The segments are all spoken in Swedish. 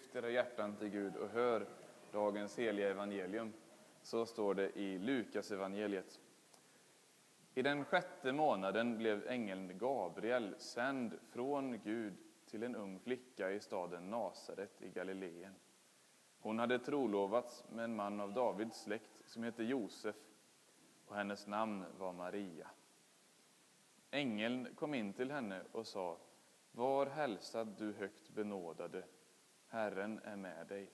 Lyft era hjärtan till Gud och hör dagens heliga evangelium. Så står det i Lukas evangeliet. I den sjätte månaden blev ängeln Gabriel sänd från Gud till en ung flicka i staden Nasaret i Galileen. Hon hade trolovats med en man av Davids släkt som hette Josef och hennes namn var Maria. Ängeln kom in till henne och sa Var hälsad du högt benådade, Herren är med dig.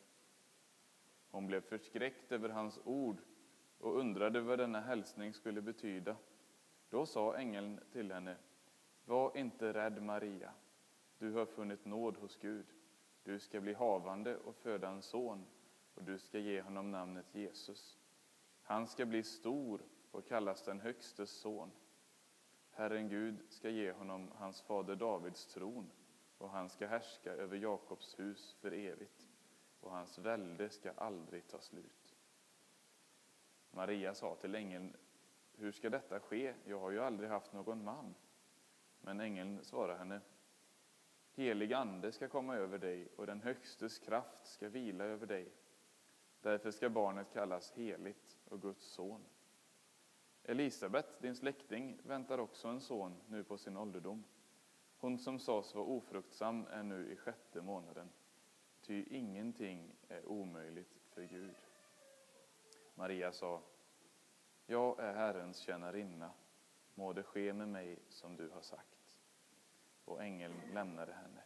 Hon blev förskräckt över hans ord och undrade vad denna hälsning skulle betyda. Då sa ängeln till henne Var inte rädd, Maria. Du har funnit nåd hos Gud. Du ska bli havande och föda en son och du ska ge honom namnet Jesus. Han ska bli stor och kallas den Högstes son. Herren Gud ska ge honom hans fader Davids tron och han ska härska över Jakobs hus för evigt och hans välde ska aldrig ta slut. Maria sa till ängeln, hur ska detta ske? Jag har ju aldrig haft någon man. Men ängeln svarade henne, helig ande ska komma över dig och den högstes kraft ska vila över dig. Därför ska barnet kallas heligt och Guds son. Elisabet, din släkting, väntar också en son nu på sin ålderdom. Hon som sades vara ofruktsam är nu i sjätte månaden, ty ingenting är omöjligt för Gud. Maria sa, jag är Herrens tjänarinna, må det ske med mig som du har sagt. Och ängeln lämnade henne.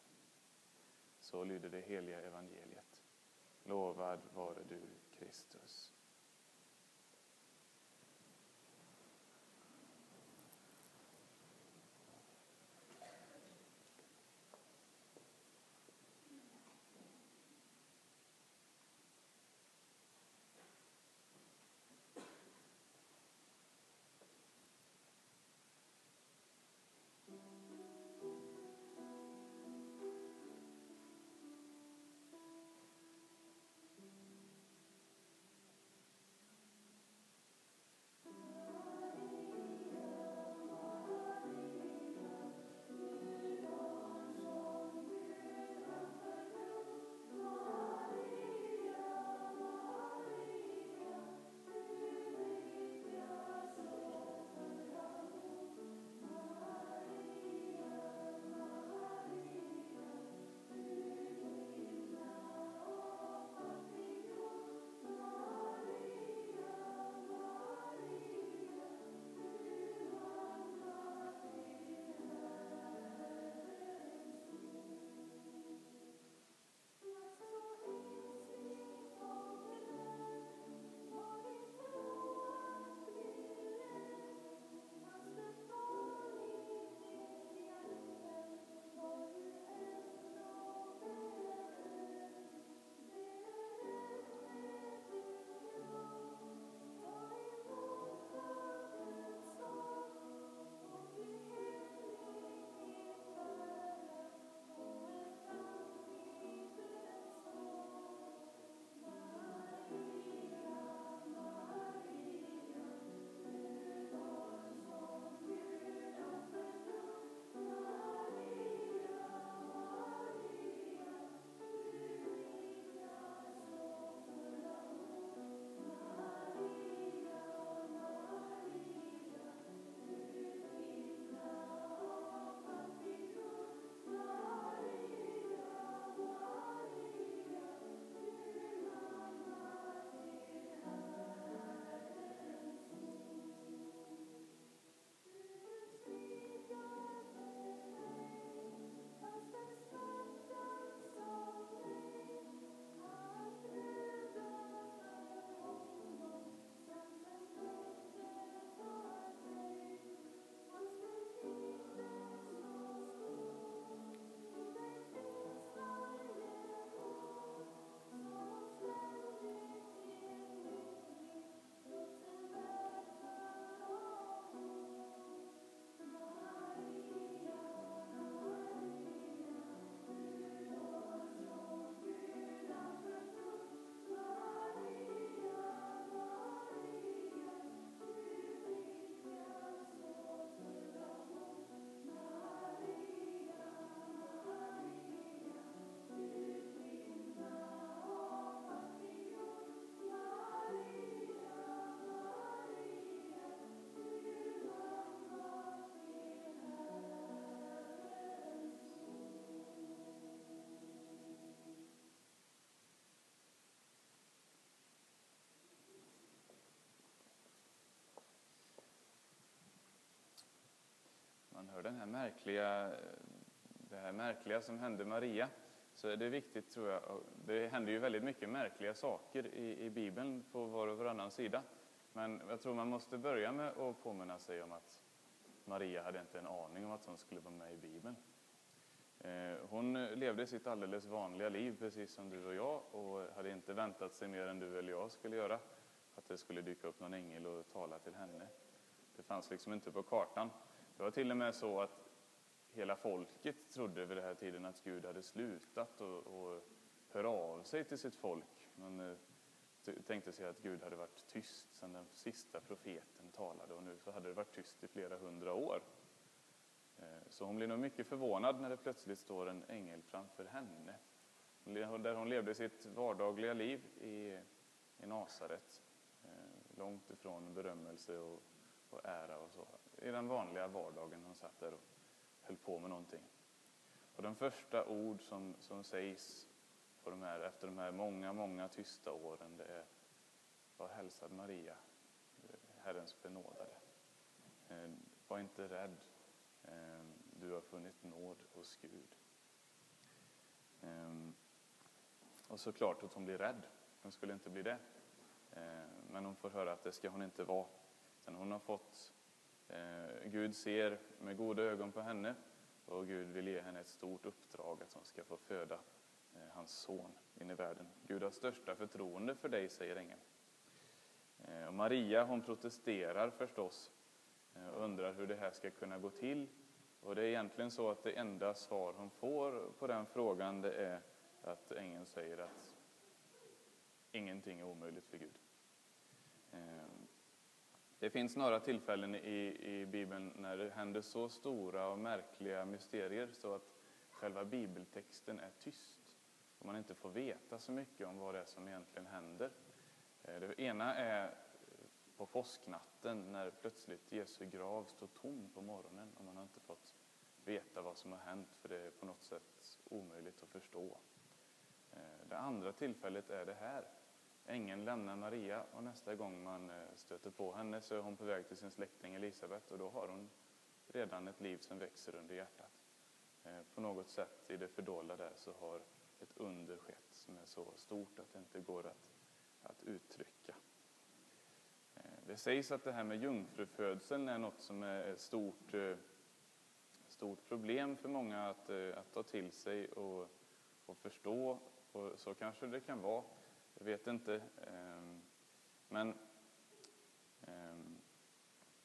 Så lyder det heliga evangeliet. Lovad vare du, Kristus. Hör den här märkliga, det här märkliga som hände Maria så är det viktigt, tror jag, det händer ju väldigt mycket märkliga saker i, i Bibeln på var och varannan sida. Men jag tror man måste börja med att påminna sig om att Maria hade inte en aning om att hon skulle vara med i Bibeln. Eh, hon levde sitt alldeles vanliga liv, precis som du och jag, och hade inte väntat sig mer än du eller jag skulle göra, att det skulle dyka upp någon ängel och tala till henne. Det fanns liksom inte på kartan. Det var till och med så att hela folket trodde vid den här tiden att Gud hade slutat och, och höra av sig till sitt folk. Man eh, tänkte sig att Gud hade varit tyst sedan den sista profeten talade och nu så hade det varit tyst i flera hundra år. Eh, så hon blir nog mycket förvånad när det plötsligt står en ängel framför henne. Där hon levde sitt vardagliga liv i, i Nasaret. Eh, långt ifrån berömmelse och, och ära och så. I den vanliga vardagen hon satt där och höll på med någonting. Och de första ord som, som sägs på de här, efter de här många, många tysta åren, det är Var hälsad Maria, Herrens benådade. Eh, var inte rädd, eh, du har funnit nåd hos Gud. Eh, och såklart att hon blir rädd, hon skulle inte bli det. Men hon får höra att det ska hon inte vara. Sen hon har fått Eh, Gud ser med goda ögon på henne och Gud vill ge henne ett stort uppdrag att hon ska få föda eh, hans son in i världen. Gud har största förtroende för dig, säger ängeln. Eh, och Maria hon protesterar förstås eh, och undrar hur det här ska kunna gå till. Och det är egentligen så att det enda svar hon får på den frågan det är att ängeln säger att ingenting är omöjligt för Gud. Eh, det finns några tillfällen i, i Bibeln när det händer så stora och märkliga mysterier så att själva bibeltexten är tyst och man inte får veta så mycket om vad det är som egentligen händer. Eh, det ena är på påsknatten när plötsligt Jesu grav står tom på morgonen och man har inte fått veta vad som har hänt för det är på något sätt omöjligt att förstå. Eh, det andra tillfället är det här Ängeln lämnar Maria och nästa gång man eh, stöter på henne så är hon på väg till sin släkting Elisabet och då har hon redan ett liv som växer under hjärtat. Eh, på något sätt i det fördolda där så har ett under skett som är så stort att det inte går att, att uttrycka. Eh, det sägs att det här med jungfrufödseln är något som är ett stort, stort problem för många att, att ta till sig och, och förstå. Och så kanske det kan vara. Jag vet inte. Ehm, men ehm,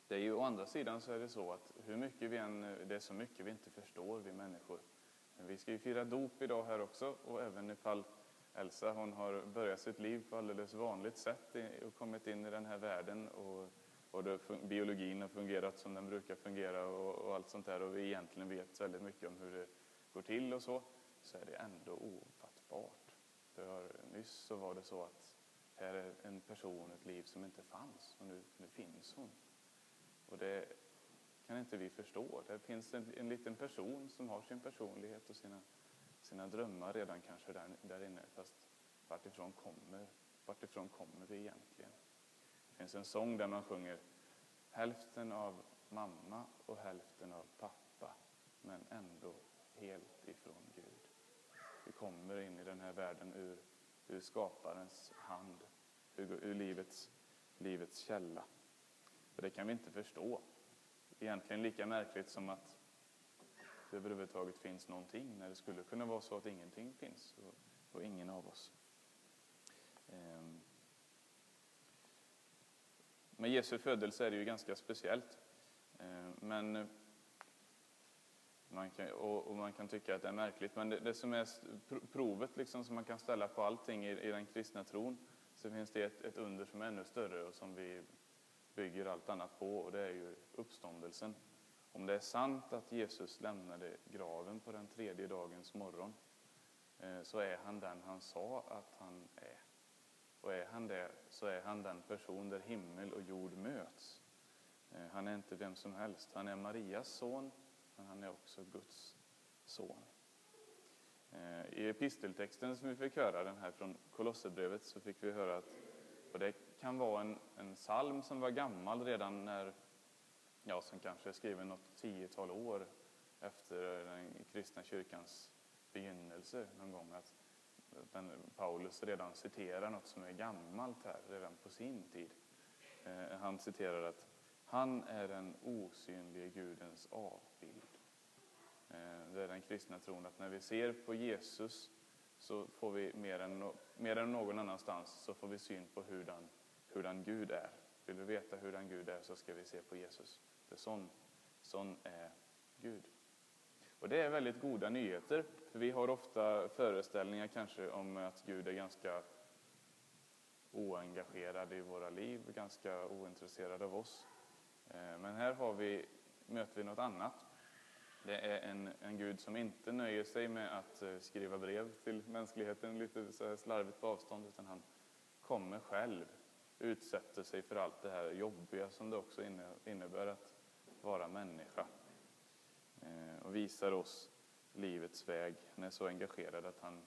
det är ju å andra sidan så är det så att hur mycket vi än, det är så mycket vi inte förstår, vi människor. Vi ska ju fira dop idag här också och även ifall Elsa hon har börjat sitt liv på alldeles vanligt sätt och kommit in i den här världen och, och det, biologin har fungerat som den brukar fungera och, och, allt sånt där och vi egentligen vet väldigt mycket om hur det går till och så, så är det ändå ofattbart för nyss så var det så att här är en person, ett liv som inte fanns och nu, nu finns hon. Och det kan inte vi förstå. Det finns en, en liten person som har sin personlighet och sina, sina drömmar redan kanske där, där inne. Fast vartifrån kommer, vartifrån kommer vi egentligen? Det finns en sång där man sjunger hälften av mamma och hälften av pappa men ändå helt ifrån vi kommer in i den här världen ur, ur skaparens hand, ur, ur livets, livets källa. Och det kan vi inte förstå. Egentligen lika märkligt som att det överhuvudtaget finns någonting, när det skulle kunna vara så att ingenting finns och, och ingen av oss. Ehm. Med Jesu födelse är det ju ganska speciellt. Ehm. Men man kan, och, och, man kan tycka att det är märkligt, men det, det som är provet liksom som man kan ställa på allting i, i den kristna tron, så finns det ett, ett, under som är ännu större och som vi bygger allt annat på, och det är ju uppståndelsen. Om det är sant att Jesus lämnade graven på den tredje dagens morgon, eh, så är han den han sa att han är. Och är han det, så är han den person där himmel och jord möts. Eh, han är inte vem som helst, han är Marias son, men han är också Guds son. Eh, I episteltexten som vi fick höra, den här från Kolosserbrevet, så fick vi höra att och det kan vara en, en psalm som var gammal redan när, ja, som kanske är skriven något tiotal år efter den kristna kyrkans begynnelse någon gång. Att den, Paulus redan citerar något som är gammalt här, redan på sin tid. Eh, han citerar att han är den osynlige Gudens avbild. Eh, det är den kristna tron att när vi ser på Jesus så får vi mer än, mer än någon annanstans så får vi syn på hurdan, hurdan Gud är. Vill vi veta hurdan Gud är så ska vi se på Jesus. För sån, sån är Gud. Och det är väldigt goda nyheter. För vi har ofta föreställningar kanske om att Gud är ganska oengagerad i våra liv, ganska ointresserad av oss. Eh, men här har vi, möter vi något annat. Det är en, en Gud som inte nöjer sig med att eh, skriva brev till mänskligheten lite så slarvigt på avstånd, utan han kommer själv, utsätter sig för allt det här jobbiga som det också innebär att vara människa. Eh, och visar oss livets väg. Han är så engagerad att han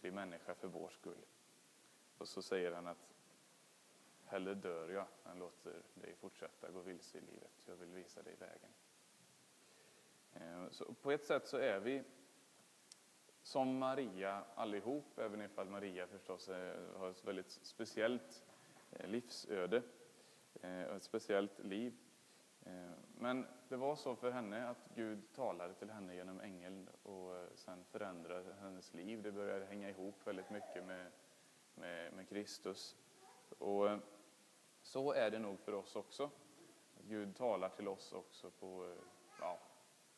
blir människa för vår skull. Och så säger han att hellre dör jag än låter dig fortsätta gå vilse i livet. Jag vill visa dig vägen. Eh, så på ett sätt så är vi som Maria allihop, även ifall Maria förstås eh, har ett väldigt speciellt eh, livsöde och ett speciellt liv. Men det var så för henne att Gud talade till henne genom ängeln och sen förändrade hennes liv. Det började hänga ihop väldigt mycket med, med, med Kristus. Och så är det nog för oss också. Gud talar till oss också på eh, ja,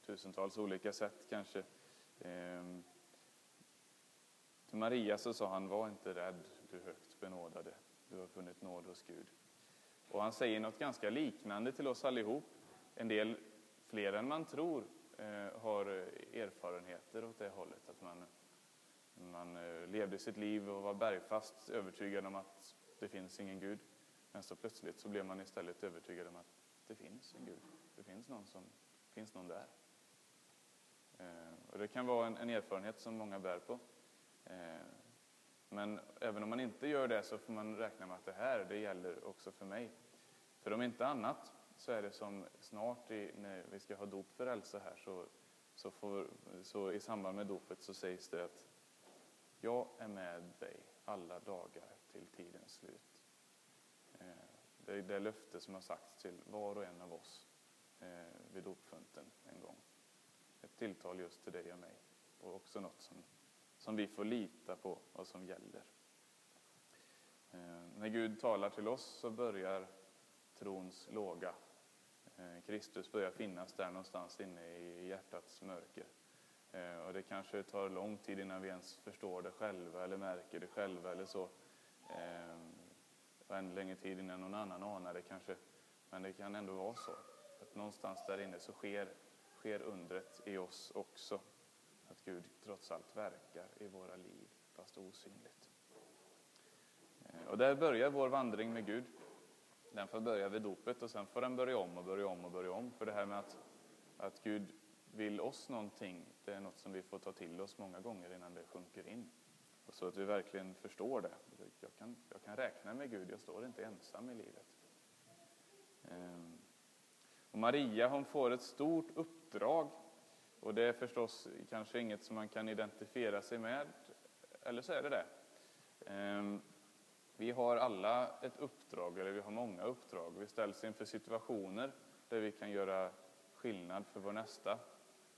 tusentals olika sätt kanske. Ehm, till Maria så sa han, var inte rädd, du högt benådade. Du har funnit nåd hos Gud. Och han säger något ganska liknande till oss allihop. En del fler än man tror eh, har eh, erfarenheter åt det hållet. Att man, man eh, levde sitt liv och var bergfast övertygad om att det finns ingen Gud. Men så plötsligt så blev man istället övertygad om att det finns en Gud. Det finns någon, som, finns någon där. Eh, och det kan vara en, en erfarenhet som många bär på. Eh, men även om man inte gör det så får man räkna med att det här, det gäller också för mig. För om inte annat så är det som snart i, när vi ska ha dop för Elsa här så, så, får, så i samband med dopet så sägs det att jag är med dig alla dagar till tidens slut. Det är det löfte som har sagts till var och en av oss eh, vid dopfunten en gång. Ett tilltal just till dig och mig och också något som som vi får lita på och som gäller. Eh, när Gud talar till oss så börjar trons låga. Eh, Kristus börjar finnas där någonstans inne i hjärtats mörker. Eh, och det kanske tar lång tid innan vi ens förstår det själva eller märker det själva eller så. Eh, och ännu längre tid innan någon annan anar det kanske. Men det kan ändå vara så. Att någonstans där inne så sker, sker undret i oss också. Att Gud trots allt verkar i våra liv, fast osynligt. Eh, och där börjar vår vandring med Gud. Den får börja vid dopet och sen får den börja om och börja om och börja om. För det här med att, att Gud vill oss någonting, det är något som vi får ta till oss många gånger innan det sjunker in. Och så att vi verkligen förstår det. Jag kan, jag kan räkna med Gud, jag står inte ensam i livet. Ehm, och Maria hon får ett stort uppdrag och det är förstås kanske inget som man kan identifiera sig med, eller så är det det. Ehm, vi har alla ett uppdrag, eller vi har många uppdrag. Vi ställs inför situationer där vi kan göra skillnad för vår nästa.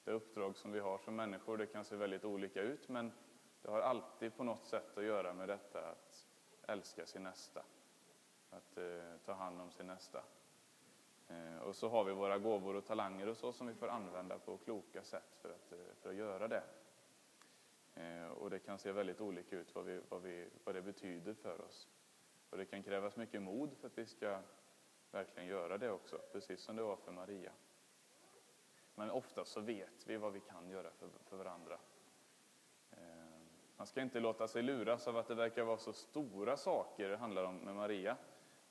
Det uppdrag som vi har som människor, det kan se väldigt olika ut, men det har alltid på något sätt att göra med detta att älska sin nästa. Att eh, ta hand om sin nästa. Eh, och så har vi våra gåvor och talanger och så som vi får använda på kloka sätt för att, eh, för att göra det. Eh, och det kan se väldigt olika ut vad, vi, vad, vi, vad det betyder för oss. Och det kan krävas mycket mod för att vi ska verkligen göra det också, precis som det var för Maria. Men ofta så vet vi vad vi kan göra för, för varandra. Man ska inte låta sig luras av att det verkar vara så stora saker det handlar om med Maria.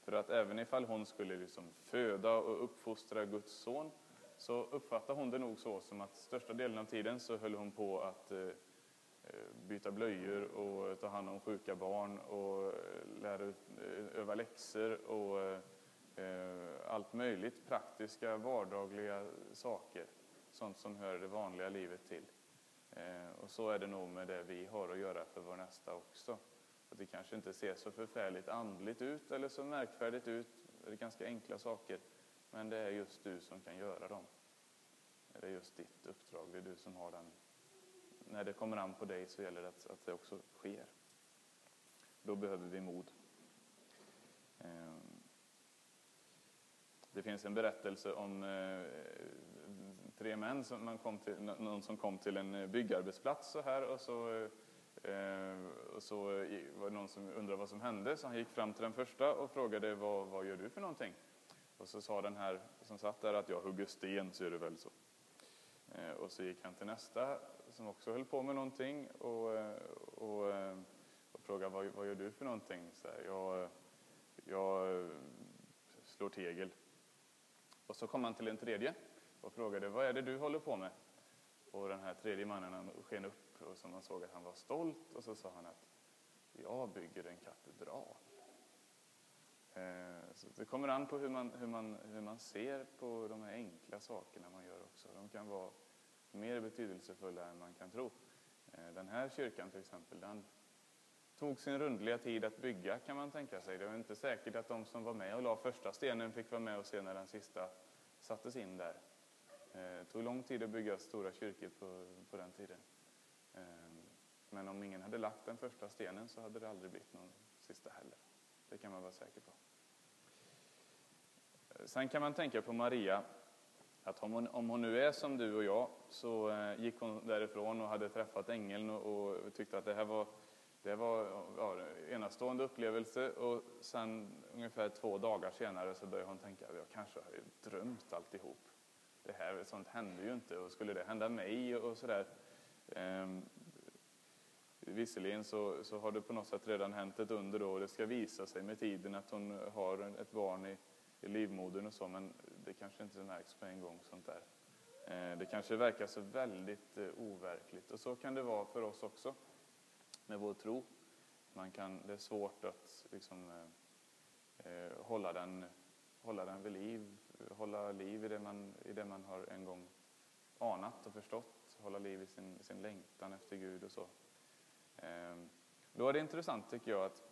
För att även ifall hon skulle liksom föda och uppfostra Guds son så uppfattar hon det nog så som att största delen av tiden så höll hon på att eh, eh, byta blöjor och ta hand om sjuka barn och eh, lära ut, öva läxor och allt möjligt, praktiska, vardagliga saker, sånt som hör det vanliga livet till. Eh, och så är det nog med det vi har att göra för vår nästa också. Att det kanske inte ser så förfärligt andligt ut eller så märkvärdigt ut, det är ganska enkla saker, men det är just du som kan göra dem. Det är just ditt uppdrag, det är du som har den. När det kommer an på dig så gäller det att, att det också sker. Då behöver vi mod. Ehm. Det finns en berättelse om eh, tre män, som man kom till, någon som kom till en eh, byggarbetsplats så här och så, eh, och så eh, var det någon som undrade vad som hände så han gick fram till den första och frågade vad, vad gör du för någonting? Och så sa den här som satt där att jag hugger sten, så är det väl så. Eh, och så gick han till nästa som också höll på med någonting och, eh, och, och frågade vad, vad gör du för någonting? Så här, jag, jag slår tegel. Och så kom han till en tredje och frågade vad är det du håller på med? Och den här tredje mannen han sken upp och som man såg att han var stolt och så sa han att jag bygger en katedral. Eh, så det kommer an på hur man, hur, man, hur man ser på de här enkla sakerna man gör också. De kan vara mer betydelsefulla än man kan tro. Eh, den här kyrkan till exempel, den tog sin rundliga tid att bygga kan man tänka sig. Det var inte säkert att de som var med och la första stenen fick vara med och se när den sista sattes in där. Det tog lång tid att bygga stora kyrkor på, på den tiden. Eh, men om ingen hade lagt den första stenen så hade det aldrig blivit någon sista heller. Det kan man vara säker på. Eh, sen kan man tänka på Maria, att om hon, om hon nu är som du och jag så gick hon därifrån och hade träffat ängeln och, och tyckte att det här var det var ja, en enastående upplevelse och sen ungefär två dagar senare så började hon tänka att jag kanske har drömt alltihop. Det här, sånt händer ju inte och skulle det hända mig och sådär. Ehm, visserligen så, så har det på något sätt redan hänt ett under då och det ska visa sig med tiden att hon har ett barn i, i livmodern och så men det kanske inte märks på en gång sånt där. Ehm, det kanske verkar så väldigt eh, overkligt och så kan det vara för oss också med vår tro. Man kan, det är svårt att liksom, eh, eh hålla, den, hålla den vid liv, hålla liv i det, man, i det man har en gång anat och förstått, hålla liv i sin, sin längtan efter Gud och så. Ehm, då är det intressant tycker jag att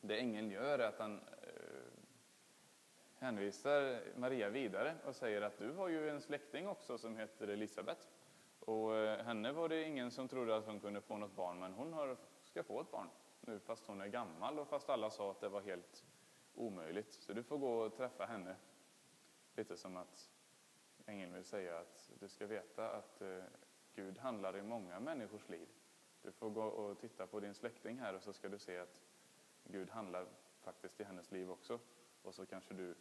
det ängeln gör är att han eh, hänvisar Maria vidare och säger att du har ju en släkting också som heter Elisabet. Och eh, henne var det ingen som trodde att hon kunde få något barn, men hon har, ska få ett barn nu fast hon är gammal och fast alla sa att det var helt omöjligt. Så du får gå och träffa henne. Lite som att ängeln vill säga att du ska veta att eh, Gud handlar i många människors liv. Du får gå och titta på din släkting här och så ska du se att Gud handlar faktiskt i hennes liv också. Och så kanske du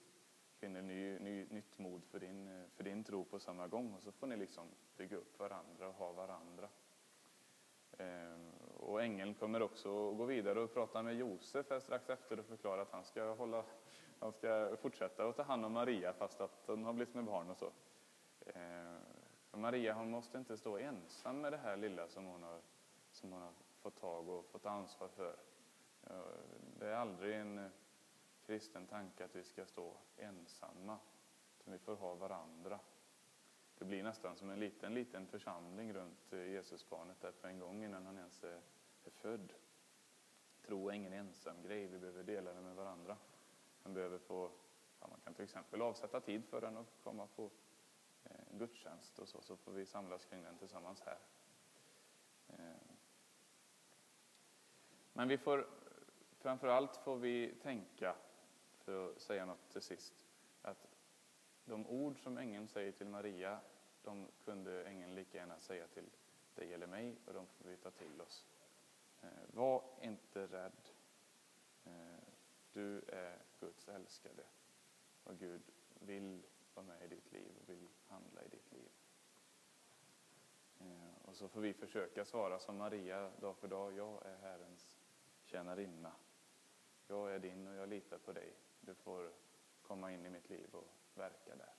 finner ny, ny, nytt mod för din, eh, för din tro på samma gång och så får ni liksom bygga upp varandra och ha varandra. Ehm, och ängeln kommer också att gå vidare och prata med Josef strax efter och förklara att han ska, hålla, han ska fortsätta att ta hand om Maria fast att hon har blivit med barn och så. Eh, för Maria hon måste inte stå ensam med det här lilla som hon har, som hon har fått tag och fått ansvar för. Eh, det är aldrig en eh, kristen tanke att vi ska stå ensamma, utan vi får ha varandra. Det blir nästan som en liten, liten församling runt Jesusbarnet där på en gång innan han ens är, är född. Tro är ingen ensam grej, vi behöver dela det med varandra. Man behöver få, ja, man kan till exempel avsätta tid för den och komma på eh, gudstjänst och så, så får vi samlas kring den tillsammans här. Eh. Men vi får, framför allt får vi tänka för att säga något till sist. Att de ord som ängeln säger till Maria, de kunde ängeln lika gärna säga till dig eller mig och de får vi ta till oss. Eh, var inte rädd. Eh, du är Guds älskade och Gud vill vara med i ditt liv och vill handla i ditt liv. Eh, och så får vi försöka svara som Maria dag för dag. Jag är Herrens tjänarinna. Jag är din och jag litar på dig. Du får komma in i mitt liv och verka där.